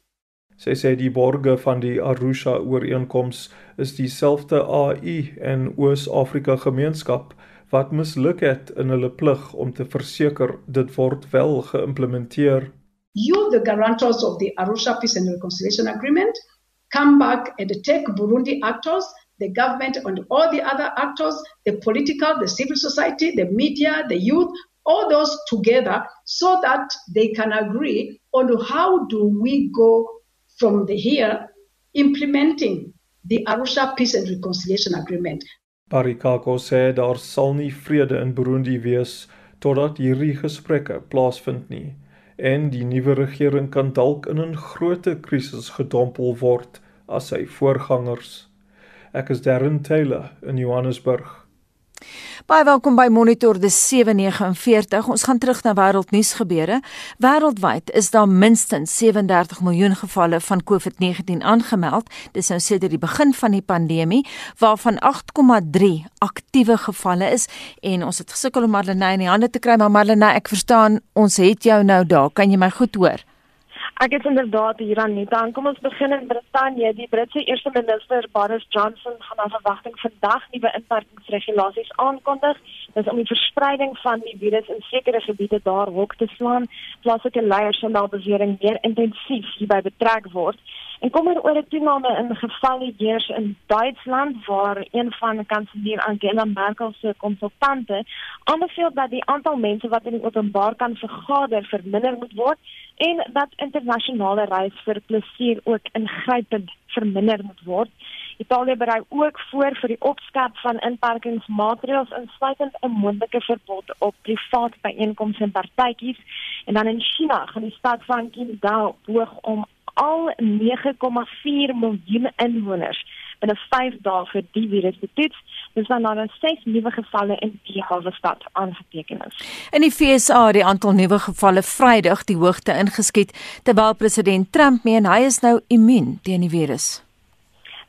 Sy sê die borge van die Arusha ooreenkoms is dieselfde AU en Oos-Afrika gemeenskap wat misluk het in hulle plig om te verseker dit word wel geïmplementeer. You the guarantors of the Arusha Peace and Reconciliation Agreement come back and take Burundi actors the government and all the other actors, the political, the civil society, the media, the youth, all those together so that they can agree on how do we go from the here implementing the Arusha Peace and Reconciliation Agreement. Barikako sê daar sal nie vrede in Burundi wees totdat hierdie gesprekke plaasvind nie en die nuwe regering kan dalk in 'n groot krisis gedompel word as sy voorgangers. Ek is Darren Taylor in Johannesburg. Baie welkom by Monitor dis 749. Ons gaan terug na wêreldnuus gebeure. Wêreldwyd is daar minstens 37 miljoen gevalle van COVID-19 aangemeld. Dis nou sedert die begin van die pandemie, waarvan 8,3 aktiewe gevalle is en ons het gesukkel om Marlenae in die hande te kry, maar Marlenae, ek verstaan, ons het jou nou daar. Kan jy my goed hoor? Ek is inderdaad hier aan nie. Dan kom ons begin in Brittanje. Die Britse eerste minister Boris Johnson gaan na verwagting vandag nuwe inperkingsregulasies aankondig. Is om die verspreiding van die virus in sekere gebiede daar hok te slaan. Plaaslike leiers sal na bewering meer intensief hierby betrek word. En kom er oor 'n toename in gevalle heers in Duitsland waar een van kanselier Angela Merkel se konsultante aanbeveel dat die aantal mense wat in die openbaar kan vergader verminder moet word en dat internasionale reis vir plesier ook ingrypend verminder moet word. Italië berei ook voor vir die opskerp van inperkingsmaatreëls insluitend 'n moontlike verbod op privaat byeenkomste en partytjies. En dan in China gaan die stad van Qingdao poog om al 9,4 miljoen inwoners binne 5 dae vir die virus te toets. Dis dan nou 6 nuwe gevalle in die halwe stad aangeteken is. In die FSA het die aantal nuwe gevalle Vrydag die hoogte ingeskiet terwyl president Trump meen hy is nou immuun teen die virus.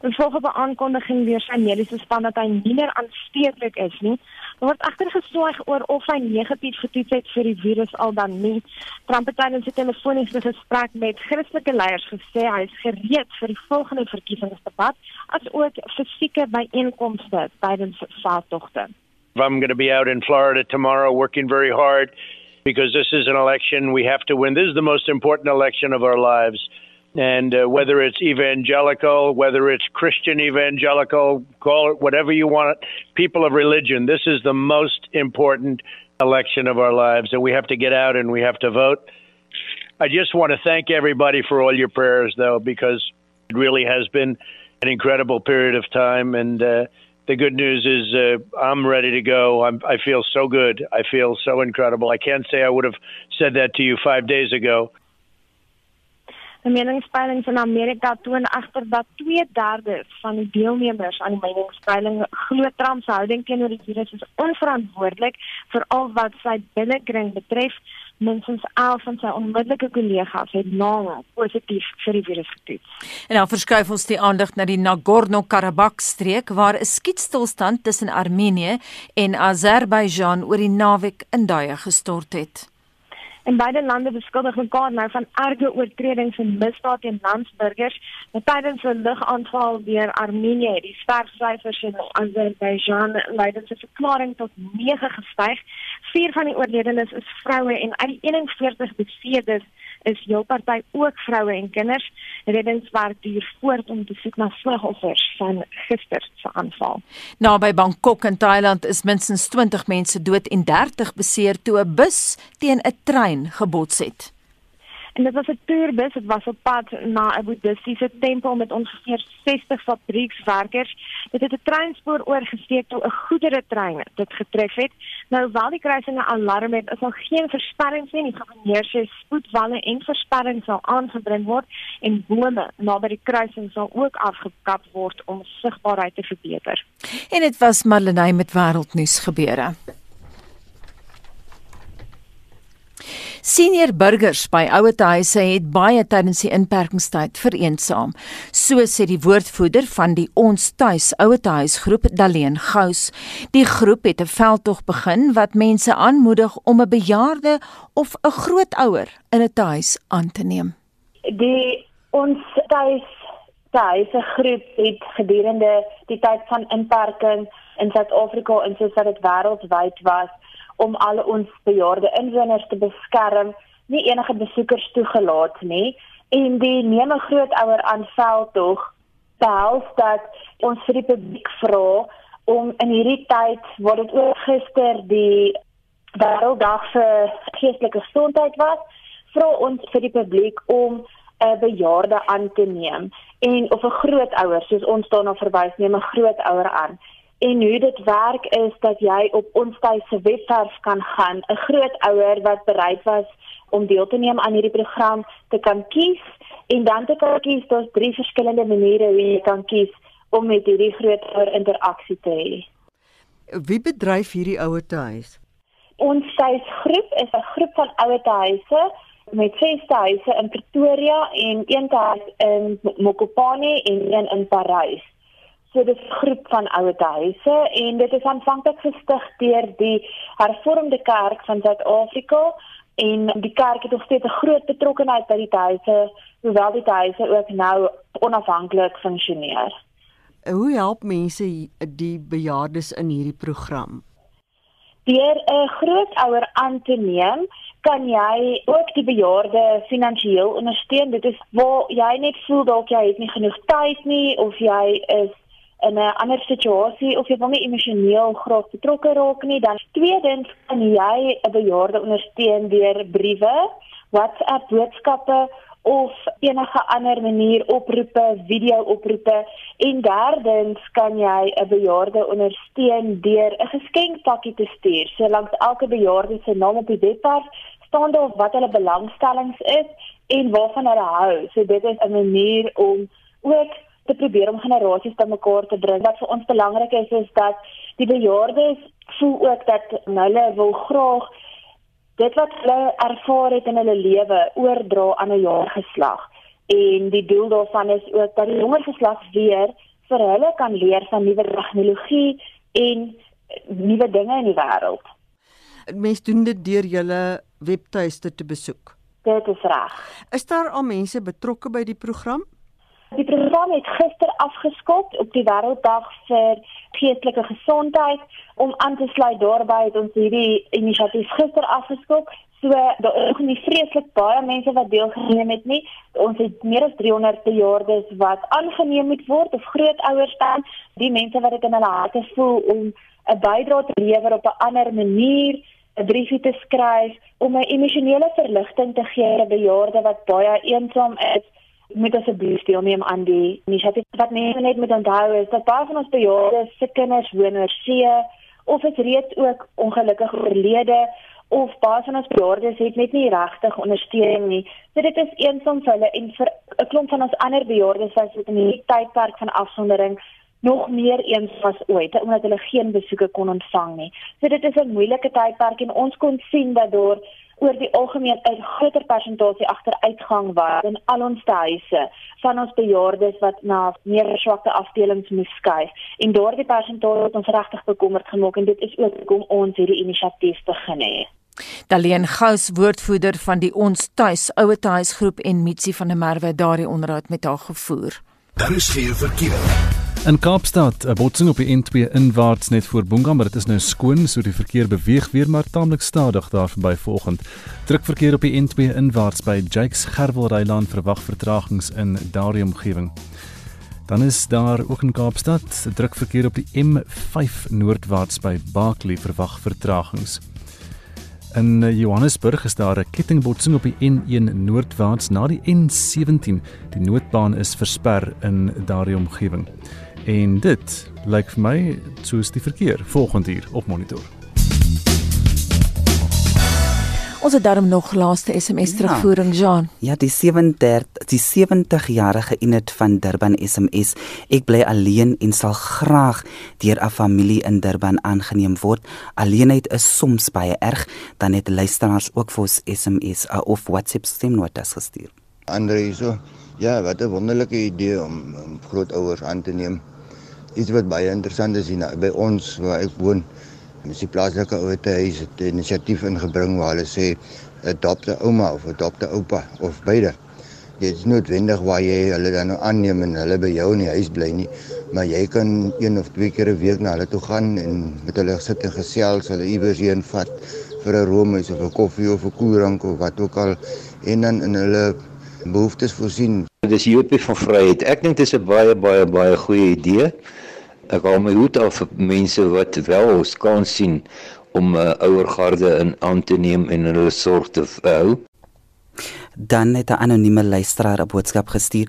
Volgens 'n aankondiging deur sy mediese span dat hy nie meer aansteeklik is nie, word egter geswaag oor of hy negatief getoets het vir die virus al dan nie. Trump het tydens 'n telefoniese gesprek met Christelike leiers gesê hy is gereed vir die volgende verkiesingsdebat as ook fisieke byeenkomste tydens veldtogte. I'm going to be out in Florida tomorrow working very hard because this is an election we have to win. This is the most important election of our lives. And uh, whether it's evangelical, whether it's Christian evangelical, call it whatever you want, people of religion, this is the most important election of our lives. And we have to get out and we have to vote. I just want to thank everybody for all your prayers, though, because it really has been an incredible period of time. And uh, the good news is uh, I'm ready to go. I'm, I feel so good. I feel so incredible. I can't say I would have said that to you five days ago. Die meningspeilings in Amerika toon egter dat 2/3 van die deelnemers aan die meningspeiling glo Trump se houding teenoor die virus is onverantwoordelik vir al wat sy binnekring betref. Minstens 11 van sy onmiddellike kollegas het nou positief vir die virus getoets. En dan verskuif ons die aandag na die Nagorno-Karabakh streek waar 'n skietstilstand tussen Armenië en Azerbeidzjan oor die naweek in duie gestort het. En beide lande beskuldig mekaar nou van erge oortredings en misdaad teen landsburgers. Tydens 'n lugaanval deur Armenië het die sterfsyfers in Azerbeidzjan leidens 'n verklaring tot 9 gestyg. Vier van die oorledenes is vroue en uit die 41 beseerdes is heel party ook vroue en kinders. Reddingswerk duur voort om te soek na slagoffers van gister se aanval. Naby Bangkok in Thailand is minstens 20 mense dood en 30 beseer toe 'n bus teen 'n trein gebots het. En dit was 'n toerbus, dit was op pad na 'n boeddhistiese tempel met ongeveer 60 fabriekswerkers. Dit het 'n treinspoor oorgesteek toe 'n goederetrein dit getref het. Nou wel die kruisinge alarm het, is daar geen versperrings nie. Die gouverneur sê spoedwalle en versperrings sal aangebring word en bome naby die kruising sal ook afgekap word om sigbaarheid te verbeter. En dit was Marlenae met wêreldnuus gebeure. Senior burgers by ouerhuise het baie tydens die inperkingstyd vereensaam, so sê die woordvoerder van die Ons Tuis ouerhuisgroep Daleen Gous. Die groep het 'n veldtog begin wat mense aanmoedig om 'n bejaarde of 'n grootouer in 'n huis aan te neem. Die Ons Tuis Tuise groep het gedurende die tyd van inperking in Suid-Afrika en soos dit wêreldwyd was om al ons bejaarde inwoners te beskerm, nie enige besoekers toegelaat nie en die neem 'n grootouer aan veldtog behels dat ons vir die publiek vra om in hierdie tyd waar dit ook gister die wêrelddag vir geestelike gesondheid was, vra ons vir die publiek om 'n bejaarde aan te neem en of 'n grootouer soos ons daarna verwys neem 'n grootouer aan. En hoe dit werk is dat jy op ons tuise webwerf kan gaan, 'n grootouer wat bereid was om deel te neem aan hierdie program te kan kies en dan te kan kies daar's drie verskillende maniere hoe jy kan kies om met hierdie grootouer interaksie te hê. Wie bedryf hierdie ouer tuis? Ons tuisgroep is 'n groep van ouer tuise met ses tuise in Pretoria en een tuis in Mokopane en een in Parys. So dis groep van ouer huise en dit is aanvanklik gestig deur die Hervormde Kerk van Suid-Afrika en die kerk het nog steeds 'n groot betrokkeheid by die huise, hoewel die huise ook nou onafhanklik funksioneer. Hoe help mense die bejaardes in hierdie program? Deur 'n grootouer aan te neem, kan jy ook die bejaarde finansiëel ondersteun. Dit is waar jy net voel dalk jy het nie genoeg tyd nie of jy is in 'n ander situasie of jy wil nie emosioneel graag betrokke raak nie, dan tweedens kan jy 'n bejaarde ondersteun deur briewe, WhatsApp boodskappe of enige ander manier oproepe, video oproepe en derdens kan jy 'n bejaarde ondersteun deur 'n geskenkpakkie te stuur. So langs elke bejaarde se naam op die webwerf staan daar wat hulle belangstellings is en waarvan hulle hou. So dit is 'n manier om ook te probeer om generasies bymekaar te bring. Wat vir ons belangrik is is dat die bejaardes voel ook dat hulle wil graag dit wat hulle ervaar het in hulle lewe oordra aan 'n jaar geslag. En die doel daarvan is ook dat die jonger geslag weer vir hulle kan leer van nuwe tegnologie en nuwe dinge in die wêreld. Mense doen dit deur julle webtuiste te besoek. Dit is reg. Is daar al mense betrokke by die program? Die program het gister afgeskop op die Wêrelddag vir Geestelike Gesondheid om aan te sluit daarbey het ons hierdie inisiatief gister afgeskop. So daar is nie vreeslik baie mense wat deelgeneem het nie. Ons het meer as 300 bejaardes wat aangeneem moet word of grootouers dan, die mense wat dit in hulle harte voel om 'n bydrae te lewer op 'n ander manier 'n briefie te skryf om 'n emosionele verligting te gee aan bejaardes wat baie eensaam is. Moet asseblief deelneem aan die inisiatief. Wat mense net moet onthou is dat baie van ons bejaardes se kinders woon oor see of is reeds ook ongelukkig oorlede of baie van ons bejaardes het net nie regtig ondersteuning nie. So dit is eensaam vir hulle en vir 'n klomp van ons ander bejaardes wat in hierdie tydperk van afsondering nog meer eens was ooit omdat hulle geen besoeke kon ontvang nie. So dit is 'n moeilike tydperk en ons kon sien dat daar oor die algemeen 'n groter persentasie agteruitgang was in al ons huise van ons bejaardes wat na meer swakte afdelings moes skuif en daardie persentasie het ons regtig bekommerd gemaak en dit is ook hoekom ons hierdie inisiatief begin het. Daleen Gous woordvoerder van die Ons Tuis Ouete Huisgroep en Mitsi van der Merwe daardie onderhoud met haar gevoer. Daar is geen verkeer. In Kaapstad, 'n botsing op die N2 inwaarts net voor Bonga, maar dit is nou skoon, so die verkeer beweeg weer maar taamlik stadig daar verby vanoggend. Druk verkeer op die N2 inwaarts by Jakes Gerwelrylaan verwag vertragings in daardie omgewing. Dan is daar ook in Kaapstad druk verkeer op die M5 noordwaarts by Barkley verwag vertragings. In Johannesburg is daar 'n kettingbotsing op die N1 noordwaarts na die N17. Die noodbaan is versper in daardie omgewing. En dit lyk vir my soos die verkeer volgende hier op monitor. Ons het daarom nog laaste SMS ja. terugvoering Jean. Ja, die 37 die 70-jarige Inet van Durban SMS. Ek bly alleen en sal graag deur 'n familie in Durban aangeneem word. Alleenheid is soms baie erg, dan het luisteraars ook vir ons SMS uh, of WhatsApp stemnotas gestuur. Andre so, ja, wat 'n wonderlike idee om, om grootouers aan te neem iets wat baie interessant is hier by ons waar ek woon. Ons die plaaslike ouete huis het 'n inisiatief ingebring waar hulle sê adopte ouma of adopte oupa of beide. Dit is noodwendig waar jy hulle dan nou aanneem en hulle by jou in die huis bly nie, maar jy kan een of twee keer 'n week na hulle toe gaan en met hulle sit en gesels, hulle iewers heen vat vir 'n roomhuis of 'n koffie of 'n koeldrank of wat ook al en dan in hulle behoeftes voorsien. Dis Jopie van Vryheid. Ek dink dit is 'n baie baie baie goeie idee ek hou my hoed af vir mense wat wel kan sien om 'n uh, ouer garde in aan te neem en hulle sorg te hou. Dan het 'n anonieme luisteraar 'n boodskap gestuur.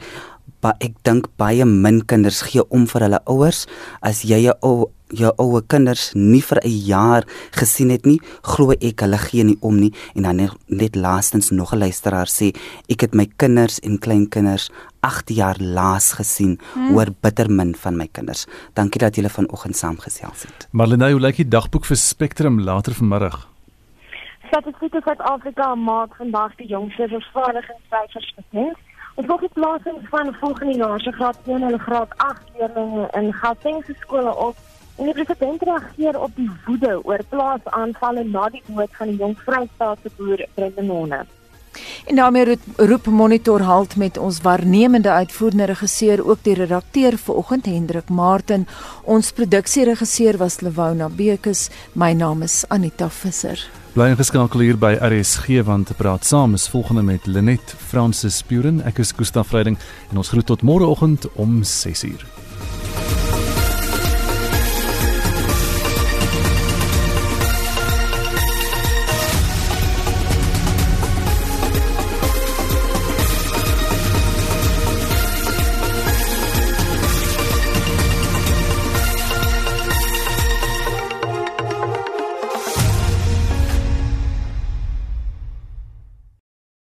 Maar ek dink baie min kinders gee om vir hulle ouers as jy 'n ou jou ouer kinders nie vir 'n jaar gesien het nie, glo ek hulle gee nie om nie en dan net, laastens nog 'n luisteraar sê ek het my kinders en kleinkinders 8 jaar laas gesien hmm. oor bitter min van my kinders. Dankie dat julle vanoggend saamgesels het. Marlene, hoe lyk die dagboek vir Spectrum later vanmiddag? Statistiek Suid-Afrika maak vandag die jongste vervaardigingssyfers bekend. Ons volg die plasing van volgende jaar se graad 1 en graad 8 leerders in Gauteng se skole op En die president reageer op die woede oor plaasaanvalle na die dood van die jong Vrystaatse boer Brendanone. En daarmee roep monitor halt met ons waarnemende uitvoerende regisseur ook die redakteur vanoggend Hendrik Martin. Ons produksieregisseur was Lewona Bekes. My naam is Anita Visser. Bly ingeskakel hier by RSG want te praat saam is volgende met Lenet Francis Puren. Ek is Gustaf Vreiding en ons groet tot môreoggend om 6:00.